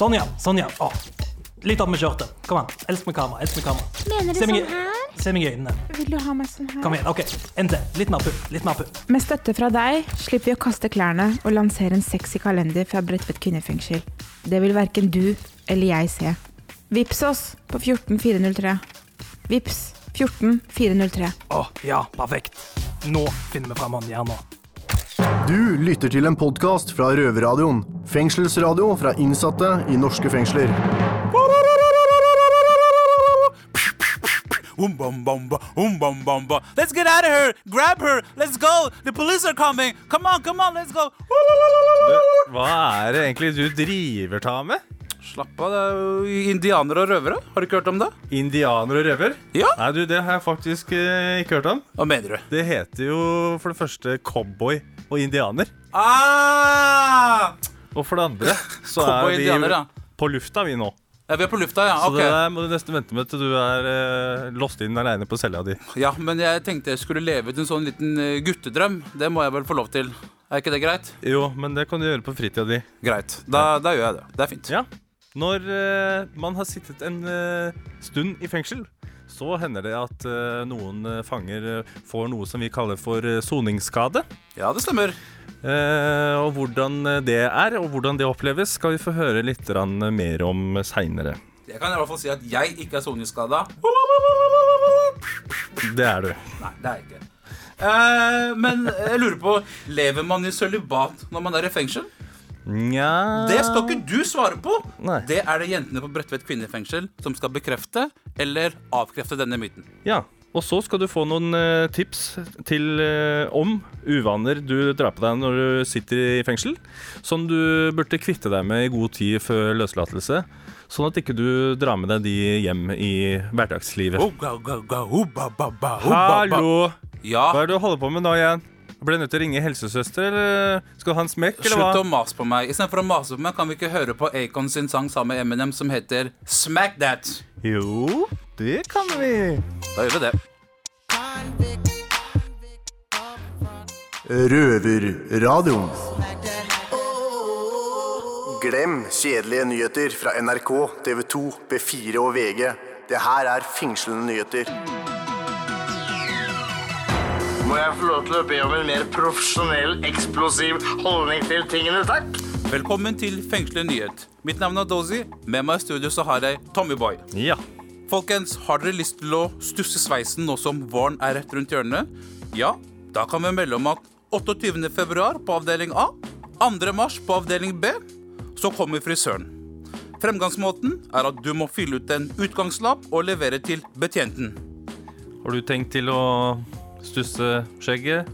Sånn, ja. Sånn, ja. Å. Litt opp med skjørtet. Kom an. Elsk med kamera. Elsk med kamera. Mener du Se meg, sånn her? se meg i øynene. Vil du ha meg sånn her? Kom igjen. OK. En til. Litt mer pupp. Litt mer pupp. Med støtte fra deg slipper vi å kaste klærne og lansere en sexy kalender fra Bredtvet kvinnefengsel. Det vil verken du eller jeg se. Vips oss på 14403. Vips 14403. Å, ja. Perfekt. Nå finner vi fram håndjernet. Du lytter til en podkast fra Røverradioen. Fengselsradio fra innsatte i norske fengsler. Boom, bum, bum, ba, boom, bum, bum, ba. Let's get out of here! Grab her! Let's go! The police are coming! Come on, come on, let's go! Hva er det egentlig du driver ta med? Slapp av, det er jo indianere og røvere. Har du ikke hørt om det? Indianer og røver? Ja. Nei, du, det har jeg faktisk eh, ikke hørt om. Hva mener du? Det heter jo for det første cowboy og indianer. Ah! Og for det andre så er vi indianer, ja. på lufta, vi nå. Ja, vi er på lufta, ja. Så det der må du nesten vente med til du er eh, låst inn aleine på cella di. Ja, men jeg tenkte jeg skulle leve ut en sånn liten eh, guttedrøm. Det må jeg vel få lov til. Er ikke det greit? Jo, men det kan du gjøre på fritida di. Greit. Da, da gjør jeg det. Det er fint. Ja. Når eh, man har sittet en eh, stund i fengsel, så hender det at eh, noen eh, fanger eh, får noe som vi kaller for soningsskade. Ja, det stemmer. Og hvordan det er, og hvordan det oppleves, skal vi få høre litt mer om seinere. Jeg kan i hvert fall si at jeg ikke er soningsskada. Det er du. Nei, det er jeg ikke. Men jeg lurer på Lever man i sølibat når man er i fengsel? Nja Det skal ikke du svare på. Nei. Det er det jentene på Bredtvet kvinnefengsel som skal bekrefte eller avkrefte denne myten. Ja. Og så skal du få noen eh, tips til eh, om uvaner du drar på deg når du sitter i fengsel, som du burde kvitte deg med i god tid før løslatelse, sånn at ikke du drar med deg de hjem i hverdagslivet. Hallo! Ja, Hva er det du holder på med nå igjen? Ble du nødt til å ringe helsesøster, eller skal du ha en smekk, eller slutt hva? å mase på meg. Istedenfor å mase på meg, kan vi ikke høre på Acon sin sang sammen med Eminem som heter Smack That. Jo, det kan vi. Da gjør vi det. Røverradioen. Glem kjedelige nyheter fra NRK, TV 2, B4 og VG. Det her er fengslende nyheter. Må jeg få lov til å be om en mer profesjonell, eksplosiv holdning til tingene, takk? Velkommen til Fengslende nyhet. Mitt navn er Dozy. Med meg i studio så har jeg Tommyboy. Ja. Folkens, har dere lyst til å stusse sveisen nå som våren er rett rundt hjørnet? Ja, da kan vi melde om at 28. februar på avdeling A, 2. mars på avdeling B, så kommer frisøren. Fremgangsmåten er at du må fylle ut en utgangslapp og levere til betjenten. Har du tenkt til å stusse skjegget?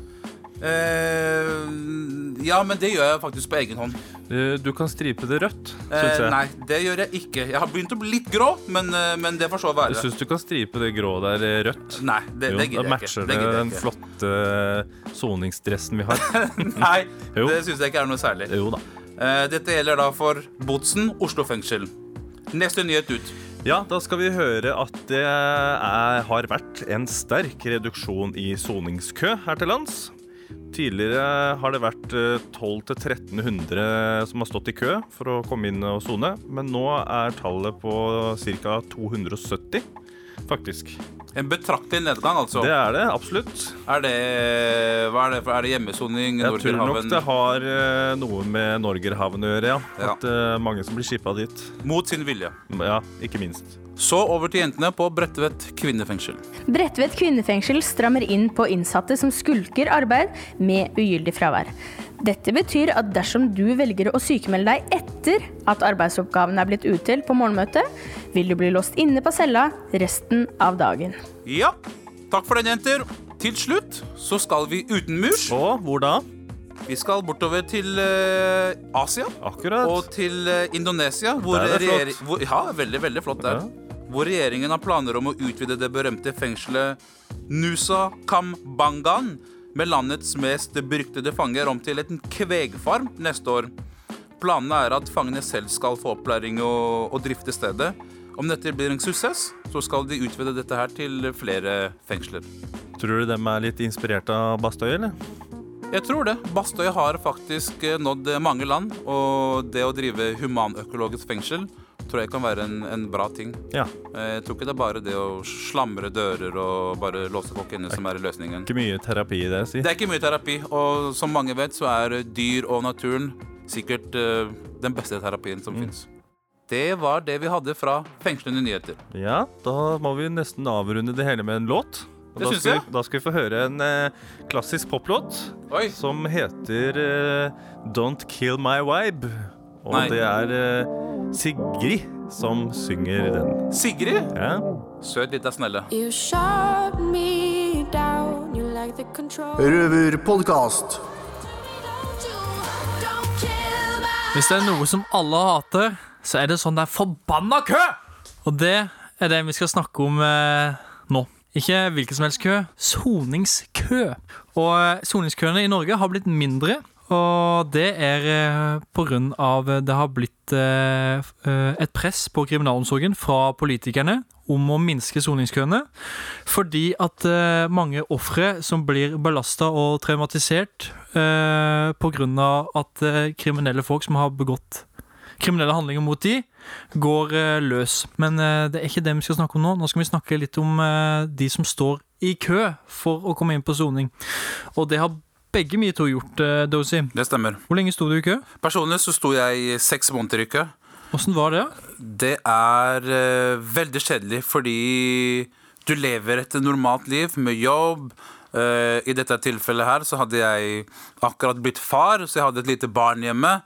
Eh, ja, men det gjør jeg faktisk på egen hånd. Du, du kan stripe det rødt, syns Eh, jeg. nei, det gjør jeg ikke. Jeg har begynt å bli litt grå, men, eh, men det får så være. syns du kan stripe det grå der eh, rødt. Nei, det, Jo, det da gidder jeg ikke. det matcher det, den flotte eh, soningsdressen vi har. Nei, Jo. det syns jeg ikke er noe særlig. jo da. Eh, Dette gjelder da for Botsen Oslo fengsel. Neste nyhet ut. Ja, da skal vi høre at det er, har vært en sterk reduksjon i soningskø her til lands. Tidligere har det vært eh, 1200-1300 som har stått i kø for å komme inn og sone, men nå er tallet på ca. 270, faktisk. En betraktelig nedgang, altså. Det er det, absolutt. Er det hva er det, for- er det hjemmesoning? Jeg tror nok det har eh, noe med Norgerhaven å gjøre, ja. Ja. At uh, mange som blir skippa dit. Mot sin vilje. Ja, ikke minst. Så over til jentene på Bredtvet kvinnefengsel. Bredtvet kvinnefengsel strammer inn på innsatte som skulker arbeid med ugyldig fravær. Dette betyr at dersom du velger å sykemelde deg etter at arbeidsoppgaven er blitt utdelt på morgenmøtet, vil du bli låst inne på cella resten av dagen. Ja, takk for den, jenter. Til slutt så skal vi utenmurs. Og hvor da? Vi skal bortover til uh, Asia. Akkurat. Og til uh, Indonesia. Hvor Der er det flott. Hvor, ja, veldig, veldig flott der. Ja. Hvor regjeringen har planer om å utvide det berømte fengselet Nusa Kambangan med landets mest beryktede fanger om til en kvegfarm neste år. Planene er at fangene selv skal få opplæring og, og drifte stedet. Om dette blir en suksess, så skal de utvide dette her til flere fengsler. Tror du dem er litt inspirert av Bastøy, eller? Jeg tror det. Bastøy har faktisk eh, nådd mange land. Og det å drive humanøkologisk fengsel tror jeg kan være en, en bra ting. Ja. Eh, Jeg tror ikke det er bare det å slamre dører og bare låse folk inne som er løsningen. Ikke mye terapi i det, si. Det er ikke mye terapi, og som mange vet, så er dyr og naturen sikkert uh, den beste terapien som finnes. Det var det vi hadde fra fengslende nyheter. Ja, da må vi nesten avrunde det hele med en låt. Og Det da, skal jeg. vi, da skal vi få høre en eh, klassisk poplåt Oi! som heter eh, Don't Kill My Vibe. Og Nei. det er eh, Sigrid som synger den. Sigrid! Ja. Søt lita snelle. You shut me down, you like. Røverpodkast. Hvis det er noe som alle hater, så er det sånn der forbanna kø! Og det er det vi skal snakke om eh, nå. Ikke hvilken som helst kø, soningskø. Og eh, soningskøene i Norge har blitt mindre. Og det er pga. på grunn av det har blitt eh, eh, et press på kriminalomsorgen fra politikerne om å minske soningskøene. Fordi at eh, mange ofre som blir belasta og traumatisert pga. at eh, kriminelle folk som har begått kriminelle handlinger mot de, går eh, løs. Men eh, det er ikke det vi skal snakke om nå. Nå skal vi snakke litt om eh, de som står i kø for å komme inn på soning. Og det har begge to gjort, eh, Dozy. Det stemmer. Hvor lenge sto du i kø? Personlig så sto jeg i seks måneder i kø. Åssen var det? Det er uh, veldig kjedelig fordi du lever et normalt liv med jobb. Uh, I dette tilfellet her så hadde jeg akkurat blitt far, så jeg hadde et lite barn hjemme.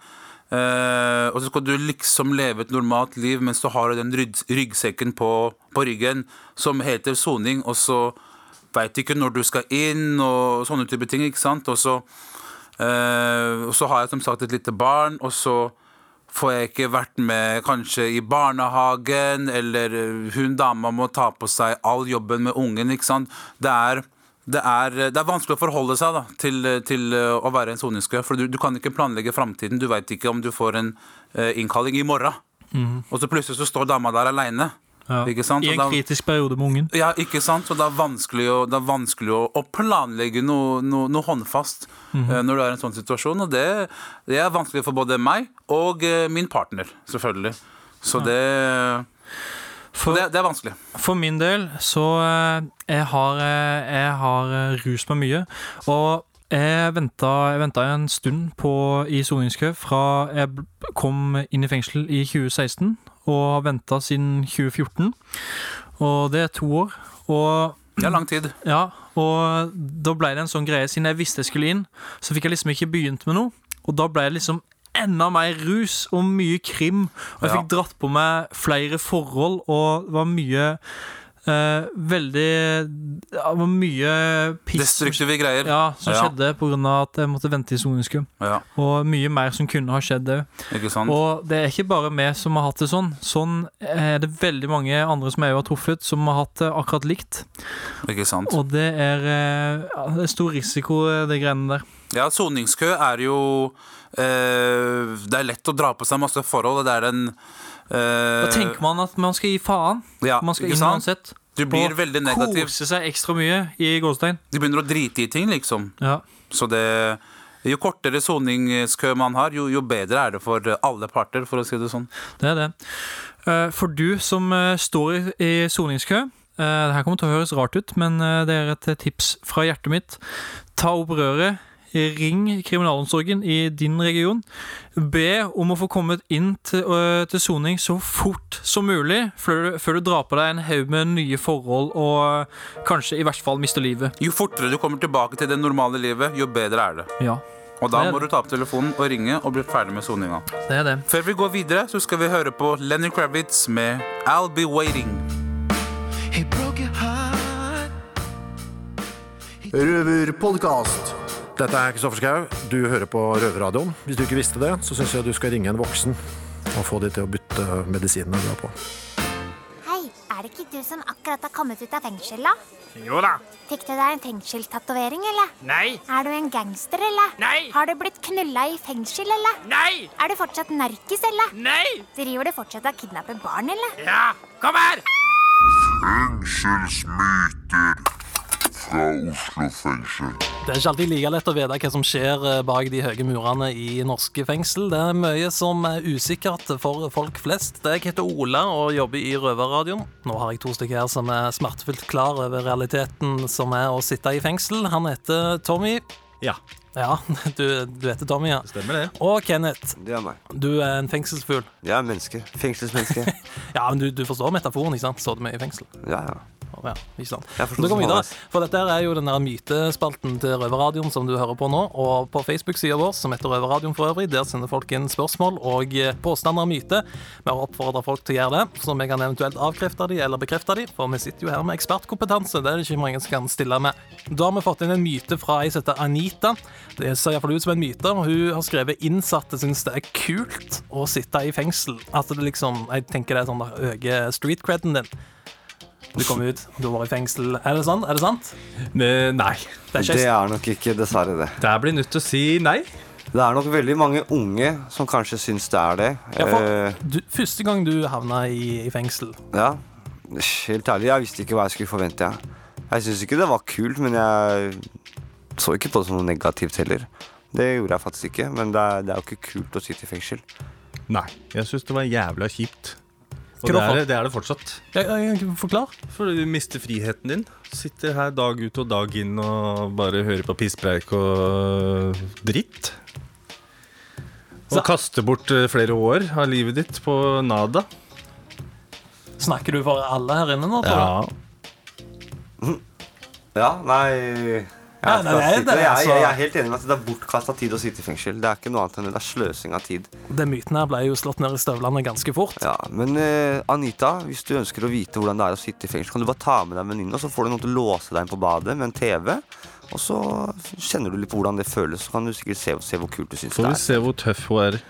Uh, og så skal du liksom leve et normalt liv, mens du har den ryggsekken på, på ryggen som heter soning, og så veit ikke når du skal inn, og sånne type ting. ikke sant? Og så, eh, og så har jeg som sagt et lite barn, og så får jeg ikke vært med kanskje i barnehagen, eller eh, hun dama må ta på seg all jobben med ungen. ikke sant? Det er, det er, det er vanskelig å forholde seg da, til, til eh, å være en soningskø. For du, du kan ikke planlegge framtiden. Du veit ikke om du får en innkalling i morgen. Og så plutselig så står dama der aleine. Ja. Ikke sant? I en da- kritisk periode med ungen. ja, ikke sant? Så det er vanskelig å, det er vanskelig å, å planlegge noe, noe, noe håndfast eh, når du er i en sånn situasjon. Og det, det er vanskelig for både meg og eh, min partner, selvfølgelig. Så det, For, det, det er vanskelig. for min del så eh, jeg har, jeg har rust meg mye. Og jeg venta, jeg venta en stund på, i soningskø fra jeg kom inn i fengsel i 2016, og har venta siden 2014. Og det er to år. Og Det er lang tid. Ja, og da ble det en sånn greie Siden jeg visste jeg skulle inn, så fikk jeg liksom ikke begynt med noe. Og da ble det liksom enda mer rus og mye krim. Og jeg fikk dratt på meg flere forhold, og det var mye eh, Veldig Det var mye piss Destruktive greier. ja, som Ja. skjedde pga. at jeg måtte vente i soningskø. Ja, Og mye mer som kunne ha skjedd òg. Og det er ikke bare vi som har hatt det sånn. Sånn er det veldig mange andre som jeg har truffet, som har hatt det akkurat likt. Ikke sant? Og det er, eh, ja, det er stor risiko, eh, de greiene der. Ja, soningskø er jo eh, Det er lett å dra på seg masse forhold, og det er eh, Da tenker man at man skal gi faen. ja, Man skal inn uansett. Du blir veldig negativ. Kose seg ekstra mye i gåstein. Du begynner å drite i ting, liksom. Ja. Så det Jo kortere soningskø man har, jo, jo bedre er det for alle parter, for å si det sånn. Det er det. Eh, For du som eh, står i, soningskø eh, Det her kommer til å høres rart ut, men det er et tips fra hjertet mitt. Ta opp røret. Ring kriminalomsorgen i din region. Be om å få kommet inn til, øh, til soning så fort som mulig, før, du- før du drar på deg en haug med nye forhold og øh, kanskje i hvert fall mister livet. Jo fortere du kommer tilbake til det normale livet, jo bedre er det. Ja, Og da Det er må det. du ta opp telefonen og ringe og bli ferdig med soninga. det er det. Før vi går videre, så skal vi høre på Lenny Kravitz med I'll Be Waiting. Røverpodkast. Dette er Kristoffer Schau. Du hører på Røverradioen. Hvis du ikke visste det, så syns jeg du skal ringe en voksen og få de til å bytte medisinene du har på. Hei, er det ikke du som akkurat har kommet ut av fengsel, da? Jo da. Fikk du deg en fengselstatovering, eller? Nei. Er du en gangster, eller? Nei. Har du blitt knulla i fengsel, eller? Nei. Er du fortsatt narkis, eller? Nei. Driver du fortsatt og kidnapper barn, eller? Ja, kom her. Fra Oslo fengsel. Det er ikke alltid like lett å vite hva som skjer eh, bak de høye murene i norske fengsel. Det er mye som er usikkert for folk flest. Jeg heter Ola og jobber i Røverradioen. Nå har jeg to stykker her som er smertefullt klar over realiteten som er å sitte i fengsel. Han heter Tommy. Ja. Ja, du, du heter Tommy, ja. Stemmer det. Og Kenneth. Det er meg. Du er en fengselsfugl. Jeg er menneske. Fengselsmenneske. Ja, men du, du forstår metaforen, ikke sant? Så du med i fengsel? Ja, ja. Ja, ikke sant? Da går vi videre. For dette er jo den der mytespalten til Røverradioen som du hører på nå. Og på Facebook-sida vår, som heter Røverradioen for øvrig, der sender folk inn spørsmål og eh, påstander og myter. Vi har oppfordra folk til å gjøre det, så vi kan eventuelt avkrefte de eller bekrefte de. For vi sitter jo her med ekspertkompetanse, det er det ikke mange som kan stille med. Da har vi fått inn en myte fra ei som heter Anita. Det ser iallfall ut som en myte. Hun har skrevet innsatte syns det er kult å sitte i fengsel. At det liksom Jeg tenker det er sånn det øker street creden din. Du kom ut, du var i fengsel. Er det sånn? Er det sant? Ne- Nei. Det er Det er nok ikke dessverre det. Der blir nødt til å si nei. Det er nok veldig mange unge som kanskje syns det er det. Ja, for Eh, du, første gang du havna i, i fengsel ja. Helt ærlig, jeg visste ikke hva jeg skulle forvente. Jeg, jeg syns ikke det var kult, men jeg så ikke på det som noe negativt heller. Det gjorde jeg faktisk ikke, men det er, det er jo ikke kult å sitte i fengsel. Nei. Jeg syns det var jævla kjipt. Og det er, det er det fortsatt. Jeg, jeg, Forklar. For du mister friheten din. Sitter her dag ut og dag inn og bare hører på pisspreik og dritt. Og Så- kaster bort eh, flere år av livet ditt på nada. Snakker du for alle her inne nå? tror Ja. Ja, nei Ja, jeg, nei, det er jeg, jeg, altså. jeg er helt enig med at det er bortkasta tid å sitte i fengsel. Det er ikke noe annet enn det. Det er sløsing av tid. Den myten her ble jo slått ned i støvlene ganske fort. Ja, Men uh, Anita, hvis du ønsker å vite hvordan det er å sitte i fengsel, kan du bare ta med deg en venninne, og så får du noen til å låse deg inn på badet med en TV. Og så kjenner du litt på hvordan det føles, så kan du sikkert se, se hvor kult du syns Får vi er. se hvor tøff hun er.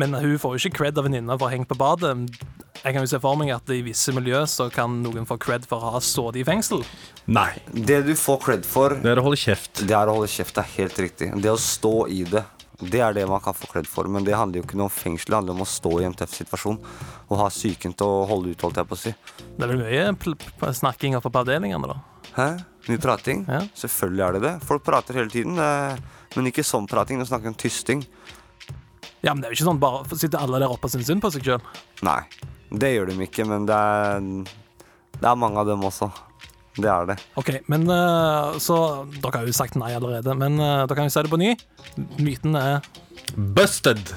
Men hun får jo ikke cred av venninna for å henge på badet. Jeg kan jo se for meg at i visse miljø så kan noen få cred for å ha sittet i fengsel. Nei. Det du får cred for, Det er å holde kjeft. det er å holde kjeft. Det er helt riktig. Det å stå i det, det er det man kan få cred for. Men det handler jo ikke noe om fengsel, det handler om å stå i en tøff situasjon. Og ha psyken til å holde ut, holdt jeg på å si. Det er vel mye pl pl snakking oppe på avdelingene, da. Hæ? Mye prating? Ja. Selvfølgelig er det det. Folk prater hele tiden. Men ikke sånn prating. Nå snakker vi om tysting. Ja, men det er jo ikke sånn bare sitter alle der oppe og syns synd på seg sjøl. Nei, det gjør de ikke, men det er, det er mange av dem også. Det er det. OK, men eh, så Dere har jo sagt nei allerede, men dere da kan vi si det på ny. Myten er Busted!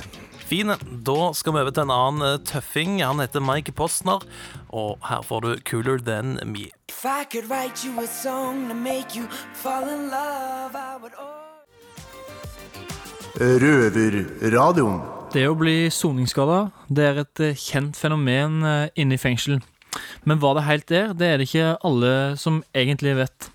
fin. Da skal vi over til en annen eh, tøffing. Han heter Mike Postner, og her får du 'Cooler Than Me'. If I could write you a song to make you fall in love, I would. Røverradioen. Det å bli soningsskada det er et eh, kjent fenomen eh, inne i fengsel. Men hva det helt er, det er det ikke alle som egentlig vet.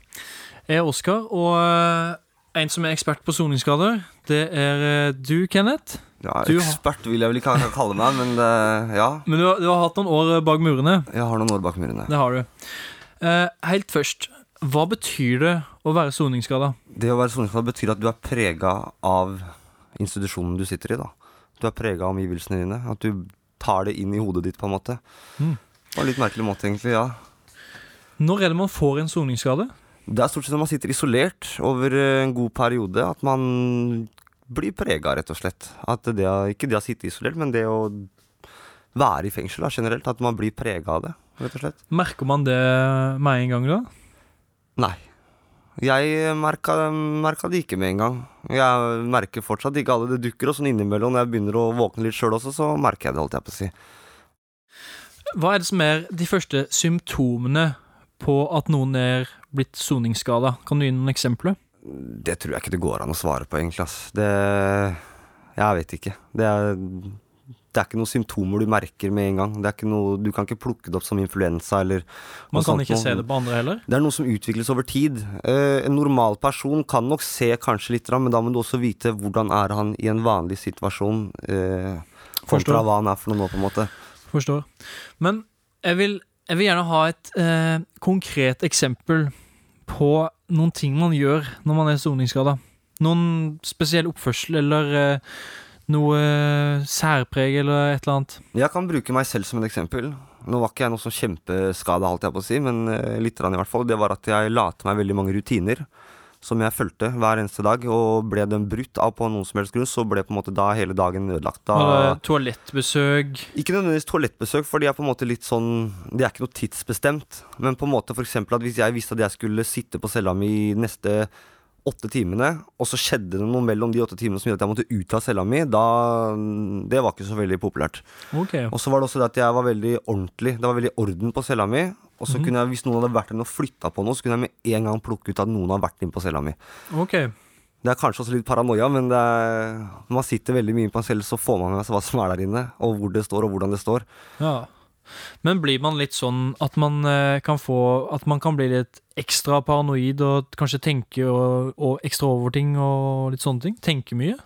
Jeg er Oskar, og eh, en som er ekspert på soningsskader, det er du, Kenneth. Ja, Du har- ekspert vil jeg vel ikke kalle meg, men det, ja. Men du har, du har hatt noen år bak murene. Jeg har noen år bak murene. Det har du. Helt først, hva betyr det å være soningsskada? Det å være soningsskada betyr at du er prega av institusjonen du sitter i. da. Du er prega av omgivelsene dine. At du tar det inn i hodet ditt, på en måte. Mm. På en litt merkelig måte, egentlig. ja. Når er det man får en soningsskade? Det er stort sett når man sitter isolert over eh, en god periode, at man blir prega, rett og slett. At det, å- ikke det å sitte isolert, men det å være i fengsel da, generelt. At man blir prega av det, rett og slett. Merker man det med en gang da? Nei. Jeg merka, merka det ikke med en gang. Jeg merker fortsatt ikke alle. Det dukker og sånn innimellom. Når jeg begynner å våkne litt sjøl også, så merker jeg det, holdt jeg på å si. Hva er det som er de første symptomene på at noen er blitt soningsskada? Kan du gi noen eksempler? Det tror jeg ikke det går an å svare på, egentlig. Ass. Det Jeg vet ikke. Det er, det er ikke noen symptomer du merker med en gang. Det er ikke noe, du kan ikke plukke det opp som influensa eller Man kan sånt ikke se det på andre heller? Det er noe som utvikles over tid. Eh, en normal person kan nok se kanskje litt, men da må du også vite hvordan er han i en vanlig situasjon, eh, kontra hva han er for noe nå, på en måte. Forstår. Men jeg vil, jeg vil gjerne ha et eh, konkret eksempel på noen ting man gjør når man er soningsskada. Noen spesiell oppførsel eller eh, Noe særpreg eller et eller annet? Jeg kan bruke meg selv som et eksempel. Nå var ikke jeg noe sånn kjempeskada, holdt jeg på å si, men eh, litt i hvert fall. Det var at jeg la til meg veldig mange rutiner som jeg fulgte hver eneste dag. Og ble den brutt av på noen som helst grunn, så ble på en måte da hele dagen ødelagt. Da, toalettbesøk? ikke nødvendigvis toalettbesøk, for de er på en måte litt sånn Det er ikke noe tidsbestemt. Men på en måte eksempel at hvis jeg visste at jeg skulle sitte på cella mi neste åtte timene, og så skjedde det noe mellom de åtte timene som gjorde at jeg måtte ut av cella mi, da Det var ikke så veldig populært. Ok. Og så var det også det at jeg var veldig ordentlig. Det var veldig orden på cella mi. Og så Mhm. kunne jeg, hvis noen hadde vært inne og flytta på noe, så kunne jeg med en gang plukke ut at noen har vært inne på cella mi. Ok. Det er kanskje også litt paranoia, men det er, når man sitter veldig mye på en celle, så får man med seg hva som er der inne, og hvor det står, og hvordan det står. Ja. Men blir man litt sånn at man eh, kan få At man kan bli litt ekstra paranoid og kanskje tenke og, og ekstra over ting og litt sånne ting? Tenke mye?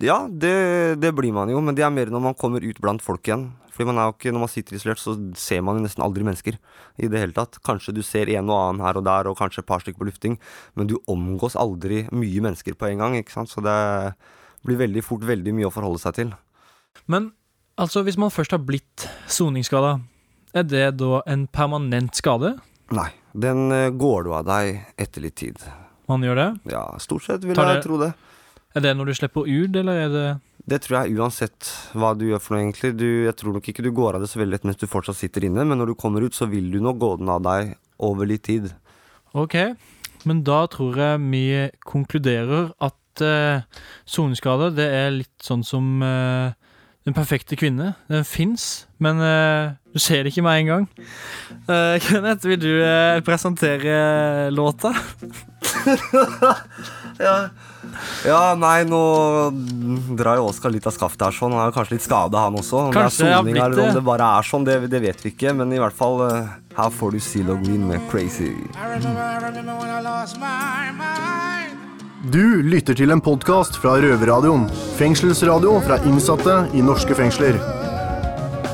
Ja, det, det blir man jo, men det er mer når man kommer ut blant folk igjen. Fordi man er jo ikke, Når man sitter isolert, så ser man jo nesten aldri mennesker. i det hele tatt. Kanskje du ser en og annen her og der, og kanskje et par stykker på lufting, men du omgås aldri mye mennesker på en gang. ikke sant? Så det blir veldig fort veldig mye å forholde seg til. Men altså, hvis man først har blitt soningsskada, er det da en permanent skade? Nei, den eh, går du av deg etter litt tid. Man gjør det? Ja, stort sett vil det, jeg tro det. Er det når du slipper ut, eller er det Det tror jeg uansett hva du gjør for noe, egentlig. Du, jeg tror nok ikke du går av det så veldig lett mens du fortsatt sitter inne, men når du kommer ut, så vil du nok gå den av deg over litt tid. Ok, men da tror jeg vi konkluderer at soneskade, det er litt sånn som eh, den perfekte kvinne. Den fins, men uh, du ser det ikke med en gang. Uh, Kenneth, vil du uh, presentere låta? ja. Ja, nei, nå drar jo Oskar litt av skaftet her sånn. Han er kanskje litt skada, han også. Om Kanskje det er soning eller om det. det bare er sånn, det, det vet vi ikke. Men i hvert fall, eh, her får du Zelo Green med 'Crazy'. I remember, I remember Du lytter til en podkast fra Røverradioen. Fengselsradio fra innsatte i norske fengsler.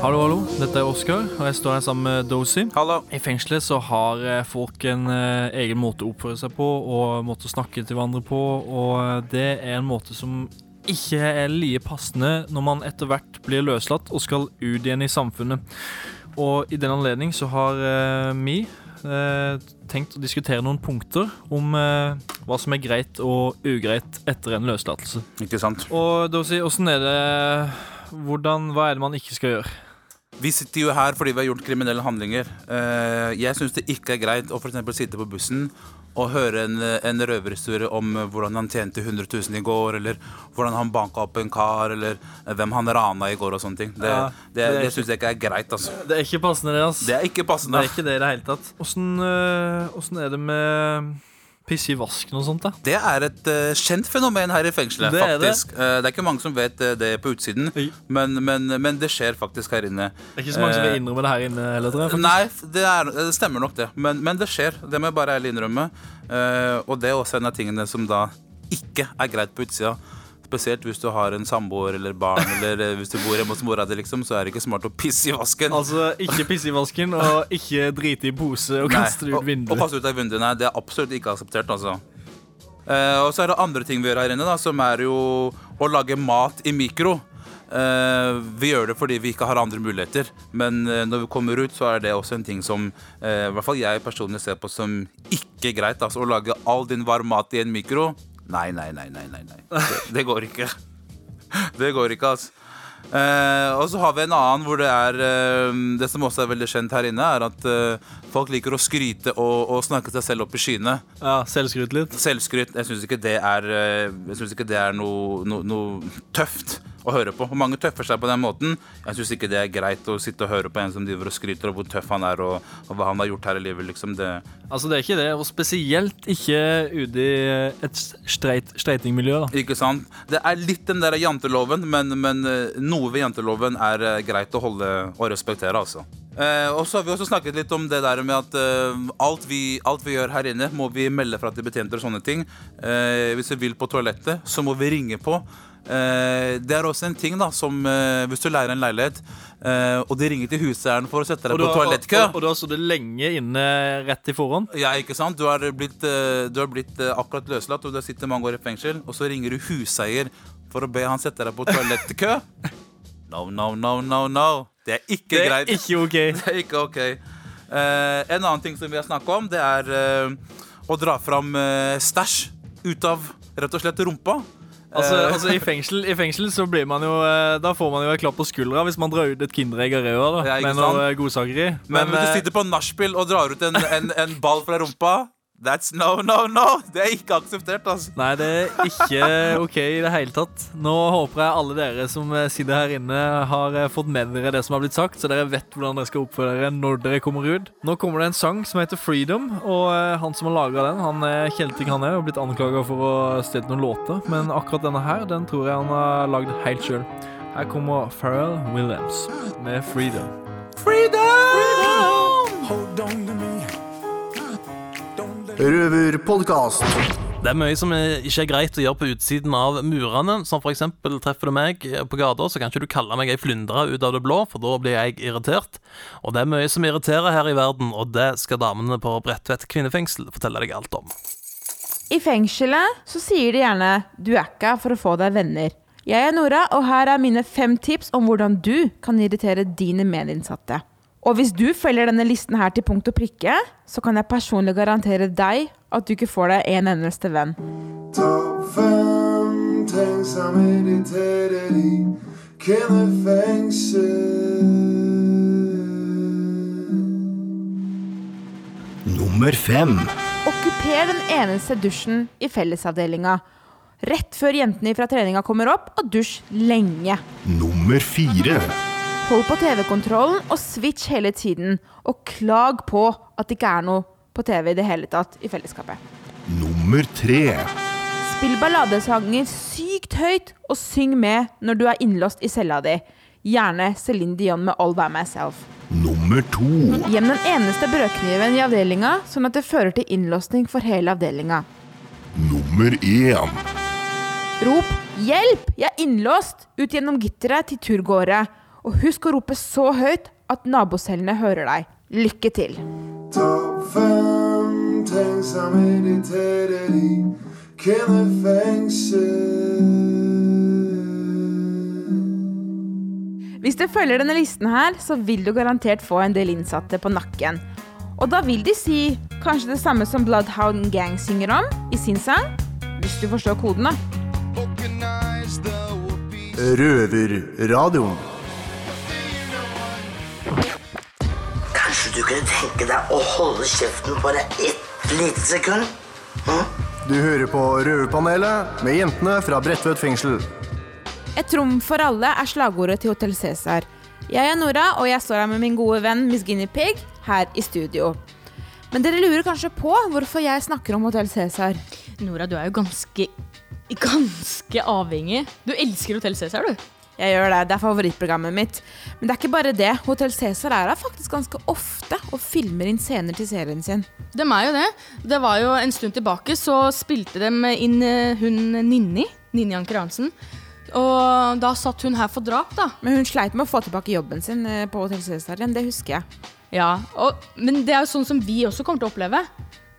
Hallo, hallo. Dette er Oskar, og jeg står her sammen med Dozy. I fengselet så har eh, folk en eh, egen måte å oppføre seg på, og måte å snakke til hverandre på, og eh, det er en måte som ikke er like passende når man etter hvert blir løslatt og skal ut igjen i samfunnet. Og i den anledning så har vi eh, tenkt å diskutere noen punkter om eh, hva som er greit og ugreit etter en løslatelse. Ikke sant? Og Dozy, åssen er det hvordan, Hva er det man ikke skal gjøre? Vi sitter jo her fordi vi har gjort kriminelle handlinger. Eh, Jeg syns det ikke er greit å for eksempel sitte på bussen og høre en, en røverhistorie om hvordan han tjente 100 000 i går, eller hvordan han banka opp en kar, eller hvem han rana i går og sånne ting. Det, Ja, det, det det syns jeg ikke er greit, altså. Det er ikke passende, det. Altså. Det er ikke passende. Det er ikke det i det hele tatt. Åssen øh, er det med piss i vasken og sånt, da? Det er et uh, kjent fenomen her i fengselet, Det er det. faktisk. Eh, det er ikke mange som vet uh, det på utsiden, men, men, men det skjer faktisk her inne. Det er ikke så mange som vil innrømme det her inne heller, tror jeg. faktisk. Nei, det, er, det stemmer nok det. Men, men det skjer. Det må jeg bare ærlig innrømme. Og det er også en av tingene som da ikke er greit på utsida. Spesielt hvis du har en samboer eller barn, eller eh, hvis du bor hjemme hos mora di, liksom, så er det ikke smart å pisse i vasken. Altså, ikke pisse i vasken, og ikke drite i pose og kaste ut og- Og vinduet. ut av vinduet, nei, det er absolutt ikke akseptert, altså. Eh, og så er det andre ting vi gjør her inne, da, som er jo å lage mat i mikro. Eh, vi gjør det fordi vi ikke har andre muligheter, men eh, når vi kommer ut, så er det også en ting som eh, i hvert fall jeg personlig ser på som ikke greit. Altså å lage all din varm mat i en mikro. Nei, nei, nei, nei, nei, nei. Det, det går ikke. Det går ikke, altså. Eh, og så har vi en annen hvor det er eh, Det som også er veldig kjent her inne, er at eh, folk liker å skryte og, og snakke seg selv opp i skyene. Ja, Selvskryt litt. Selvskryt. Jeg syns ikke det er, eh, jeg synes ikke det er noe, no, noe tøft å høre på. Og mange tøffer seg på den måten. Jeg syns ikke det er greit å sitte og høre på en som driver og skryter av hvor tøff han er og, og hva han har gjort her i livet. Liksom det, Altså, det er ikke det, og spesielt ikke ute i et streit, streitingmiljø, da. Ikke sant? Det er litt den der janteloven, men, men eh, noe ved janteloven er eh, greit å holde og respektere, altså. Eh, og så har vi også snakket litt om det der med at eh, alt, vi, alt vi gjør her inne, må vi melde fra til betjenter og sånne ting. Eh, hvis vi vil på toalettet, så må vi ringe på. Eh, det er også en ting da som eh, Hvis du leier en leilighet, eh, og de ringer til huseieren for å sette deg på toalettkø Og, og du har sittet lenge inne rett i forhånd? ja, ikke sant? Du har blitt, du har blitt akkurat løslatt, og du har sittet mange år i fengsel, og så ringer du huseier for å be han sette deg på toalettkø. No, no, no, no, no. Det er ikke Det er greit. ikke ok. Det er ikke ok. En annen ting som vi har snakka om, det er å dra fram uh, stæsj ut av rett og slett rumpa. Altså, Eh, altså i, fengsel, I fengsel så blir man jo eh, Da får man jo en klapp på skuldra hvis man drar ut et Kinderegg av ræva da, Ja, ikke med noe godsakeri godsaker i. Men hvis eh, du sitter på nachspiel og drar ut en, en, en ball fra rumpa That's no, no, no! Det er ikke akseptert, altså. Nei, det er ikke OK i det hele tatt. Nå håper jeg alle dere som eh, sitter her inne, har eh, fått med dere det som har blitt sagt, så dere vet hvordan dere skal oppføre dere når dere kommer ut. Nå kommer det en sang som heter Freedom, og eh, han som har laga den, han er kjelting, han er, og blitt anklaga for å ha stjålet noen låter, men akkurat denne her, den tror jeg han har lagd helt sjøl. Her kommer Pharrell Williams med Freedom Freedom. Hold on to me. Røverpodkast. Det er mye som ikke er greit å gjøre på utsiden av murene. Som for eksempel treffer du meg på gata, så kan ikke du kalle meg ei flyndre ut av det blå, for da blir jeg irritert. Og det er mye som irriterer her i verden, og det skal damene på Bredtvet kvinnefengsel fortelle deg alt om. I fengselet så sier de gjerne 'du er ikke for å få deg venner'. Jeg er Nora, og her er mine fem tips om hvordan du kan irritere dine medinnsatte. Og hvis du følger denne listen her til punkt og prikke, så kan jeg personlig garantere deg at du ikke får deg en eneste venn. Topp fem ting som irriterer i kvinnefengsel. Nummer fem. Okkuper den eneste dusjen i fellesavdelinga. Rett før jentene fra treninga kommer opp, og dusj lenge. Nummer fire. Hold på TV-kontrollen og switch hele tiden. Og klag på at det ikke er noe på TV i det hele tatt i fellesskapet. Nummer tre. Spill balladesanger sykt høyt, og syng med når du er innlåst i cella di. Gjerne Céline Dion med All By Myself. Nummer to. Gjem den eneste brødkniven i avdelinga, sånn at det fører til innlåsning for hele avdelinga. Nummer én. Rop 'hjelp, jeg er innlåst' ut gjennom gitteret til turgåere. Og husk å rope så høyt at nabocellene hører deg. Lykke til. Topp fem ting som irriterer i kvinnefengsel. Hvis du følger denne listen her, så vil du garantert få en del innsatte på nakken. Og da vil de si kanskje det samme som Bloodhound Gang synger om i sin sang. Hvis du forstår koden, da. Røverradioen. Du kunne tenke deg å holde kjeften bare ett lite sekund? Du hører på Røverpanelet med jentene fra Bredtvet fengsel. Et rom for alle er slagordet til Hotell Cæsar. Jeg er Nora, og jeg står her med min gode venn Miss Guinea Pig her i studio. Men dere lurer kanskje på hvorfor jeg snakker om Hotell Cæsar? Nora, du er jo ganske, ganske avhengig. Du elsker Hotell Cæsar, du. Jeg gjør det, det er favorittprogrammet mitt. Men det er ikke bare det. Hotell Cæsar er her faktisk ganske ofte og filmer inn scener til serien sin. De er jo det. Det var jo En stund tilbake så spilte de inn eh, hun Ninni. Ninni Anker Arntzen. Og da satt hun her for drap, da. Men hun sleit med å få tilbake jobben sin eh, på Hotell Cæsar igjen, det husker jeg. Ja, og, Men det er jo sånn som vi også kommer til å oppleve.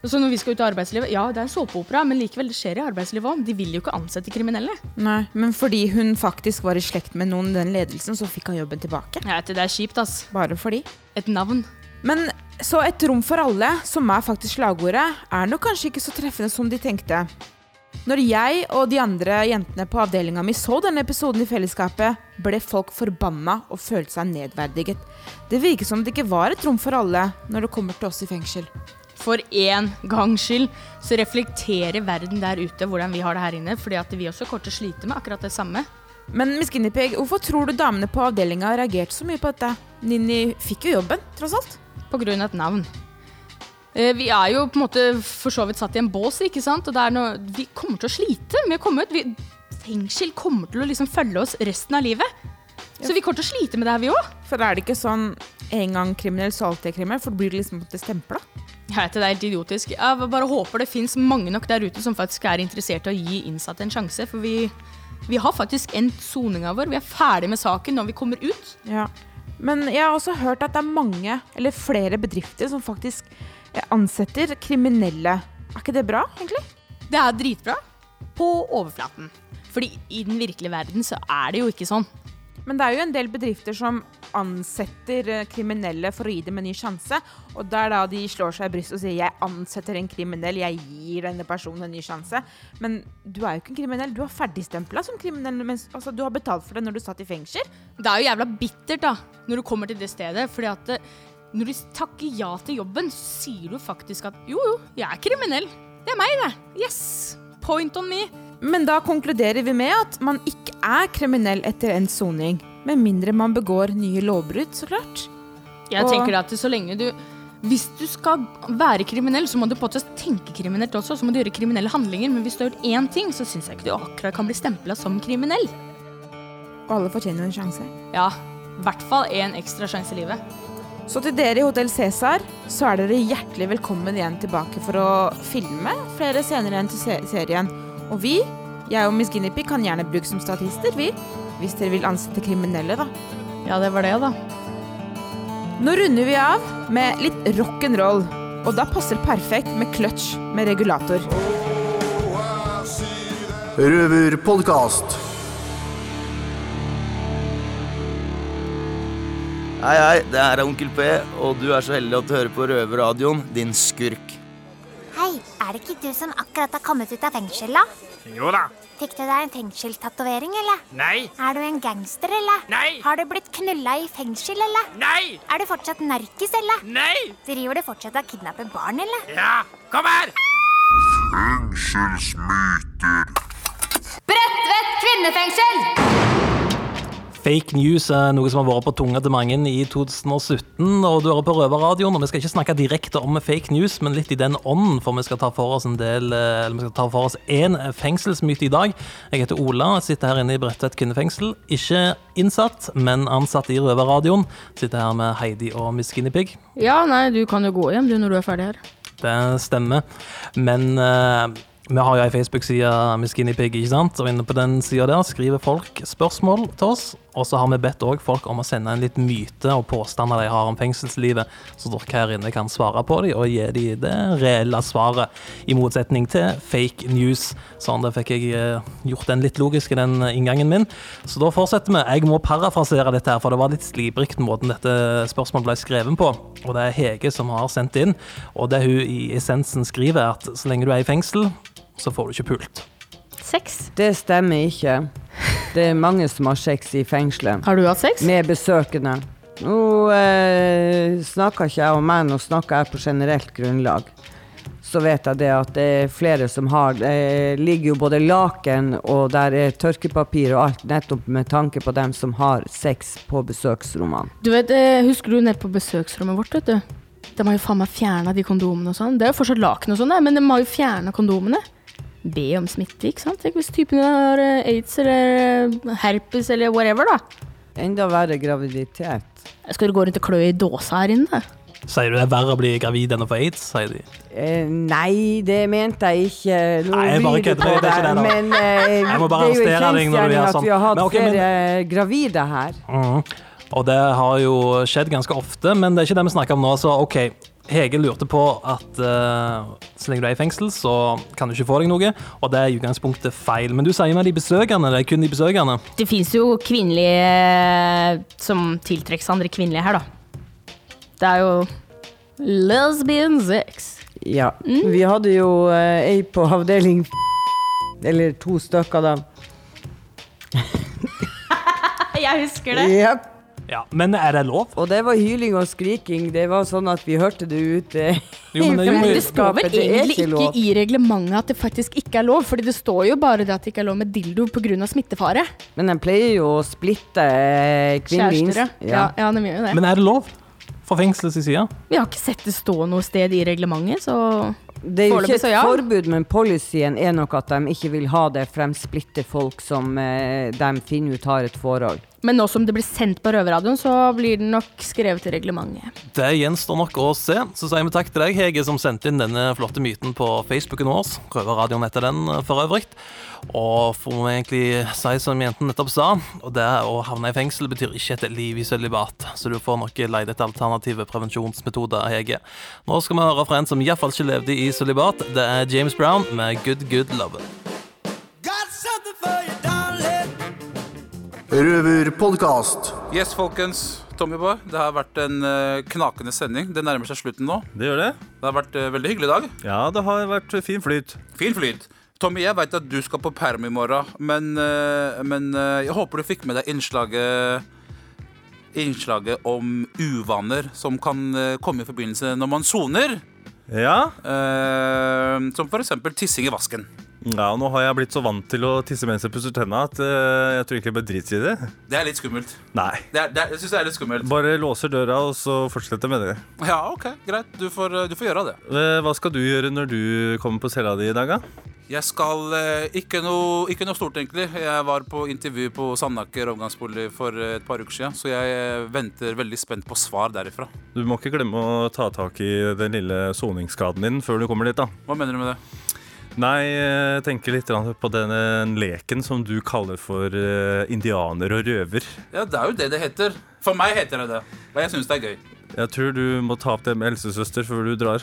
Så når vi skal ut i arbeidslivet, Ja, det er en såpeopera, men likevel, det skjer i arbeidslivet òg. De vil jo ikke ansette kriminelle. Nei, Men fordi hun faktisk var i slekt med noen i den ledelsen, så fikk hun jobben tilbake. Jeg vet, det er kjipt, ass. Bare fordi. Et navn. Men så et rom for alle, som er faktisk slagordet, er nok kanskje ikke så treffende som de tenkte. Når jeg og de andre jentene på avdelinga mi så denne episoden i fellesskapet, ble folk forbanna og følte seg nedverdiget. Det virket som det ikke var et rom for alle når det kommer til oss i fengsel. For én gangs skyld så reflekterer verden der ute hvordan vi har det her inne, fordi at vi også kommer til å slite med akkurat det samme. Men Miss Guinea hvorfor tror du damene på avdelinga reagert så mye på dette? Ninni fikk jo jobben, tross alt. På grunn av et navn. Eh, Vi er jo på en måte for så vidt satt i en bås, ikke sant? Og noe, vi kommer til å slite med å komme ut. Vi, fengsel kommer til å liksom følge oss resten av livet. Så vi kommer til å slite med det her, vi òg. For er det ikke sånn en gang kriminell, så alltid kriminell? For du blir liksom stempla? Jeg vet det, det er helt idiotisk. Jeg bare håper det fins mange nok der ute som faktisk er interessert i å gi innsatte en sjanse. For vi, vi har faktisk endt soninga vår. Vi er ferdig med saken når vi kommer ut. Ja. Men jeg har også hørt at det er mange, eller flere bedrifter som faktisk eh, ansetter kriminelle. Er ikke det bra, egentlig? Det er dritbra på overflaten. Fordi i den virkelige verden så er det jo ikke sånn. Men det er jo en del bedrifter som ansetter eh, kriminelle for å gi dem en ny sjanse. Og det er da de slår seg i brystet og sier 'jeg ansetter en kriminell', 'jeg gir denne personen en ny sjanse'. Men du er jo ikke en kriminell. Du har ferdigstempla som kriminell. Mens, altså, du har betalt for det når du satt i fengsel. Det er jo jævla bittert, da, når du kommer til det stedet. Fordi at eh, når du takker ja til jobben, så sier du faktisk at jo, jo, jeg er kriminell. Det er meg, det. Yes. Point on me. Men da konkluderer vi med at man ikke er kriminell etter endt soning. Med mindre man begår nye lovbrudd, så klart. Jeg Og- tenker at så lenge du Hvis du skal være kriminell, så må du på tenke kriminelt også. Så må du gjøre kriminelle handlinger. Men hvis du har gjort én ting, så syns jeg ikke du akkurat kan bli stempla som kriminell. Og alle fortjener en sjanse. Ja. I hvert fall én ekstra sjanse i livet. Så til dere i Hotell Cæsar, så er dere hjertelig velkommen igjen tilbake for å filme flere scener igjen til se serien. Og vi, jeg og Miss Guinevere, kan gjerne brukes som statister, vi. Hvis dere vil ansette kriminelle, da. Ja, det var det, da. Nå runder vi av med litt rock'n'roll. Og da passer perfekt med clutch med regulator. Røverpodkast. Hei, hei, det her er Onkel P, og du er så heldig at du hører på Røverradioen, din skurk. Er det ikke du som akkurat har kommet ut av fengsel, da? Jo da. Fikk du deg en fengselstatovering, eller? Nei. Er du en gangster, eller? Nei. Har du blitt knulla i fengsel, eller? Nei. Er du fortsatt narkis, eller? Nei. Driver du fortsatt og kidnapper barn, eller? Ja, kom her! Fengselsmyter. Bredtvet kvinnefengsel! Fake news er noe som har vært på tunga til mange i 2017, og du hører på Røverradioen. og Vi skal ikke snakke direkte om fake news, men litt i den ånden, for vi skal ta for oss en del Eller vi skal ta for oss én fengselsmyte i dag. Jeg heter Ola, sitter her inne i Bredtvet kvinnefengsel. Ikke innsatt, men ansatt i Røverradioen. Sitter her med Heidi og Miss Guinea Pig. Ja, nei, du kan jo gå hjem du når du er ferdig her. Det stemmer. Men uh vi har jo ei Facebook-side med Skinny Pig, ikke sant? Og inne på den sida der skriver folk spørsmål til oss. Og så har vi bedt folk om å sende en litt myte og påstander de har om fengselslivet, så dere her inne kan svare på dem og gi dem det reelle svaret. I motsetning til fake news. Sånn, da fikk jeg eh, gjort den litt logisk i den inngangen min. Så da fortsetter vi. Jeg må parafrasere dette her, for det var litt slibrikt måten dette spørsmålet ble skrevet på. Og det er Hege som har sendt inn, og det hun i essensen skriver, er at så lenge du er i fengsel, så får du ikke pult. Sex? Det stemmer ikke. Det er mange som har sex i fengselet. Har du hatt sex? Med besøkende. Nå eh, snakker ikke jeg om meg, nå snakker jeg på generelt grunnlag. Så vet jeg det at det er flere som har Det ligger jo både laken og der er tørkepapir og alt, nettopp med tanke på dem som har sex på besøksrommene. Du vet, eh, Husker du nede på besøksrommet vårt? vet du? De har jo faen meg fjerna de kondomene og sånn. Det er jo fortsatt laken og sånn, men de har jo fjerna kondomene. Be om smitte, ikke sant? Tenk hvis typen har eh, aids eller eh, herpes eller whatever, da. Enda verre graviditet. Skal du gå rundt og klø i dåsa her inne? Sier du det er verre å bli gravid enn å få aids? sier de. Eh, nei, det mente jeg ikke. Nå Nei, jeg bare kødder, på det er ikke det da. Men eh, Jeg må bare det er jo arrestere deg når du kjensgjerning gjør at sånn. vi har hatt Men ok, men- flere gravide her. Mm. Og det har jo skjedd ganske ofte, men det er ikke det vi snakker om nå. Så OK, Hege lurte på at uh, så lenge du er i fengsel, så kan du ikke få deg noe. Og det er i utgangspunktet feil. Men du sier med de besøkende, det er kun de besøkende. Det fins jo kvinnelige som tiltrekker seg andre kvinnelige her, da. Det er jo lesbian sex. Ja. Mm. Vi hadde jo uh, ei på avdeling Eller to stykker, da. Jeg husker det. Japp. Ja, Men er det lov? Og det var hyling og skriking. Det var sånn at vi hørte det ute Jo, men det Men det står vel. Det egentlig ikke ikke i reglementet at det faktisk ikke er lov, fordi det står jo bare det at det ikke er lov med dildo pga. smittefare. Men de pleier jo å splitte kvinner. Kjærester, ja. ja. Ja, de gjør jo det. Men er det lov? Fra fengselets side? Vi har ikke sett det stå noe sted i reglementet, så Det er jo ikke et ja. forbud, men policyen er nok at de ikke vil ha det, for de splitter folk som eh, de finner ut har et forhold. Men nå som det blir sendt på Røverradioen, så blir det nok skrevet i reglementet. Det gjenstår nok å se. Så sier vi takk til deg, Hege, som sendte inn denne flotte myten på Facebooken vår. Røverradioen etter den, for øvrig. Og får vi egentlig si som jenten nettopp sa, og det å havne i fengsel betyr ikke et liv i sølibat. Så du får nok leide etter alternative prevensjonsmetoder, Hege. Nå skal vi høre fra en som iallfall ikke levde i sølibat. Det er James Brown med Good Good Love. Røverpodkast. Yes, folkens. Tommy Boy, det har vært en eh, knakende sending. Det nærmer seg slutten nå. Det gjør det. Det har vært en veldig hyggelig i dag. Ja, det har vært fin flyt. Fin flyt. Tommy, jeg veit at du skal på perm i morgen, men, eh, men eh, jeg håper du fikk med deg innslaget Innslaget om uvaner som kan eh, komme i forbindelse når man soner. Ja. Eh, som for eksempel tissing i vasken. Ja, Nå har jeg blitt så vant til å tisse mens jeg pusser tenna at uh, jeg tror egentlig jeg bør drite i det. Det er litt skummelt. Nei. Det er, det er, jeg synes det er litt skummelt. Bare låser døra, og så fortsetter med det. Ja, ok, greit. Du får, du får gjøre det. Uh, Hva skal du gjøre når du kommer på cella di i dag, da? Jeg skal uh, ikke, noe, ikke noe stort, egentlig. Jeg var på intervju på Sandaker overgangsbolig for eh, et par uker siden, så jeg eh, venter veldig spent på svar derifra. Du må ikke glemme å ta tak i den lille soningsskaden din før du kommer dit, da. Hva mener du med det? Nei, jeg tenker litt på den eh, leken som du kaller for eh, indianer og røver. Ja, det er jo det det heter. For meg heter det det. Og jeg syns det er gøy. Jeg tror du må ta opp det med helsesøster før du drar.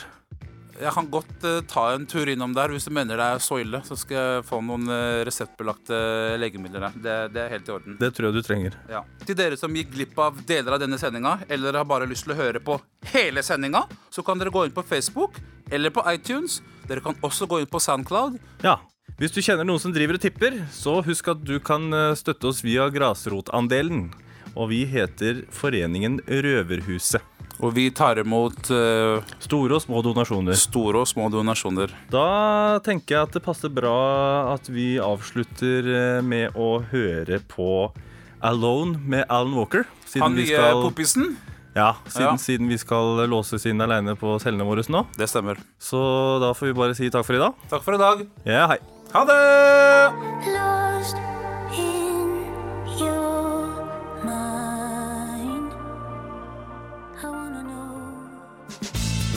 Jeg kan godt uh, ta en tur innom der hvis du mener det er så ille. Så skal jeg få noen uh, reseptbelagte legemidler der. Det, det er helt i orden. Det tror jeg du trenger. Ja. Til dere som gikk glipp av deler av denne sendinga, eller har bare lyst til å høre på hele sendinga, så kan dere gå inn på Facebook eller på iTunes. Dere kan også gå inn på Soundcloud. Ja. Hvis du kjenner noen som driver og tipper, så husk at du kan eh, støtte oss via Grasrotandelen. Og vi heter Foreningen Røverhuset. Og vi tar imot uh, Store og små donasjoner. Store og små donasjoner. Da tenker jeg at det passer bra at vi avslutter eh, med å høre på Alone med Alan Walker. Han vi nye skal- poppisen? Ja, siden, Ja. siden vi skal låses inn aleine på cellene våre nå. Det stemmer. Så da får vi bare si takk for i dag. Takk for i dag. Ja, hei. Ha det! Lost